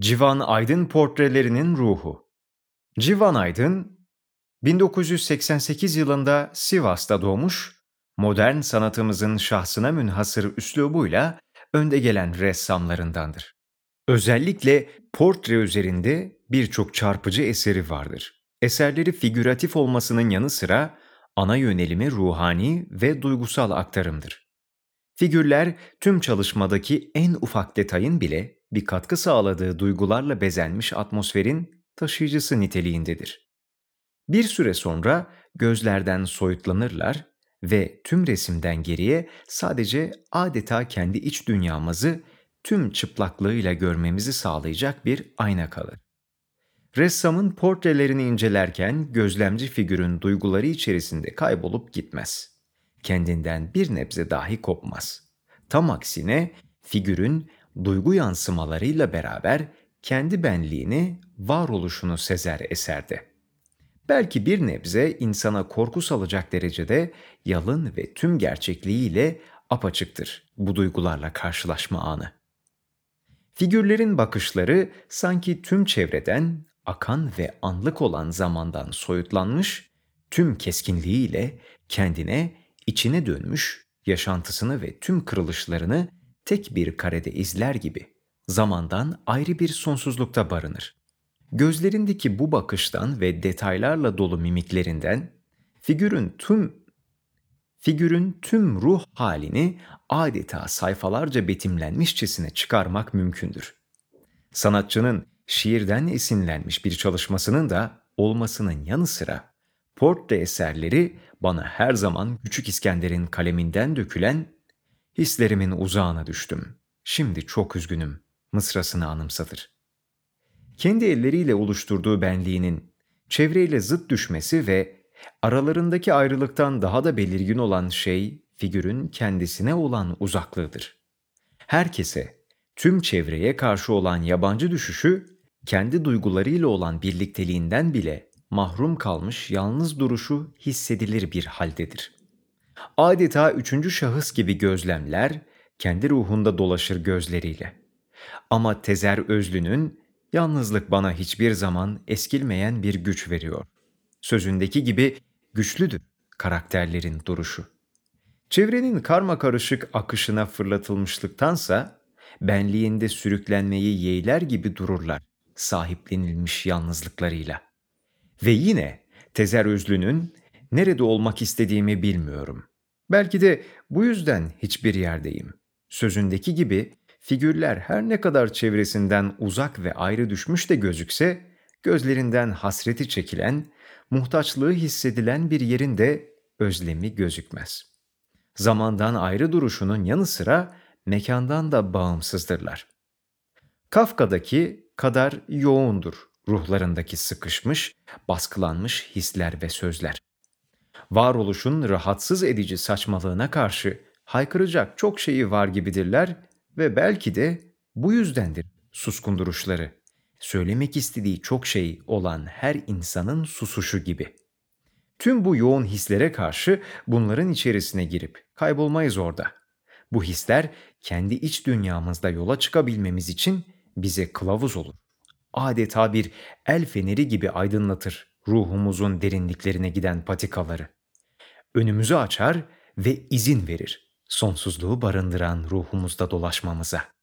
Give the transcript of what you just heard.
Civan Aydın portrelerinin ruhu. Civan Aydın 1988 yılında Sivas'ta doğmuş, modern sanatımızın şahsına münhasır üslubuyla önde gelen ressamlarındandır. Özellikle portre üzerinde birçok çarpıcı eseri vardır. Eserleri figüratif olmasının yanı sıra ana yönelimi ruhani ve duygusal aktarımdır. Figürler tüm çalışmadaki en ufak detayın bile bir katkı sağladığı duygularla bezenmiş atmosferin taşıyıcısı niteliğindedir. Bir süre sonra gözlerden soyutlanırlar ve tüm resimden geriye sadece adeta kendi iç dünyamızı tüm çıplaklığıyla görmemizi sağlayacak bir ayna kalır. Ressamın portrelerini incelerken gözlemci figürün duyguları içerisinde kaybolup gitmez. Kendinden bir nebze dahi kopmaz. Tam aksine figürün duygu yansımalarıyla beraber kendi benliğini, varoluşunu sezer eserde. Belki bir nebze insana korku salacak derecede yalın ve tüm gerçekliğiyle apaçıktır bu duygularla karşılaşma anı. Figürlerin bakışları sanki tüm çevreden, akan ve anlık olan zamandan soyutlanmış, tüm keskinliğiyle kendine, içine dönmüş, yaşantısını ve tüm kırılışlarını tek bir karede izler gibi zamandan ayrı bir sonsuzlukta barınır. Gözlerindeki bu bakıştan ve detaylarla dolu mimiklerinden figürün tüm figürün tüm ruh halini adeta sayfalarca betimlenmişçesine çıkarmak mümkündür. Sanatçının şiirden esinlenmiş bir çalışmasının da olmasının yanı sıra portre eserleri bana her zaman Küçük İskender'in kaleminden dökülen Hislerimin uzağına düştüm. Şimdi çok üzgünüm. Mısrasını anımsatır. Kendi elleriyle oluşturduğu benliğinin çevreyle zıt düşmesi ve aralarındaki ayrılıktan daha da belirgin olan şey figürün kendisine olan uzaklığıdır. Herkese, tüm çevreye karşı olan yabancı düşüşü, kendi duygularıyla olan birlikteliğinden bile mahrum kalmış yalnız duruşu hissedilir bir haldedir. Adeta üçüncü şahıs gibi gözlemler, kendi ruhunda dolaşır gözleriyle. Ama Tezer Özlü'nün yalnızlık bana hiçbir zaman eskilmeyen bir güç veriyor. Sözündeki gibi güçlüdür karakterlerin duruşu. Çevrenin karma karışık akışına fırlatılmışlıktansa benliğinde sürüklenmeyi yeğler gibi dururlar sahiplenilmiş yalnızlıklarıyla. Ve yine Tezer Özlü'nün nerede olmak istediğimi bilmiyorum. Belki de bu yüzden hiçbir yerdeyim. Sözündeki gibi figürler her ne kadar çevresinden uzak ve ayrı düşmüş de gözükse, gözlerinden hasreti çekilen, muhtaçlığı hissedilen bir yerin de özlemi gözükmez. Zamandan ayrı duruşunun yanı sıra mekandan da bağımsızdırlar. Kafka'daki kadar yoğundur ruhlarındaki sıkışmış, baskılanmış hisler ve sözler varoluşun rahatsız edici saçmalığına karşı haykıracak çok şeyi var gibidirler ve belki de bu yüzdendir suskun duruşları. Söylemek istediği çok şey olan her insanın susuşu gibi. Tüm bu yoğun hislere karşı bunların içerisine girip kaybolmayız orada. Bu hisler kendi iç dünyamızda yola çıkabilmemiz için bize kılavuz olur. Adeta bir el feneri gibi aydınlatır ruhumuzun derinliklerine giden patikaları. Önümüzü açar ve izin verir sonsuzluğu barındıran ruhumuzda dolaşmamıza.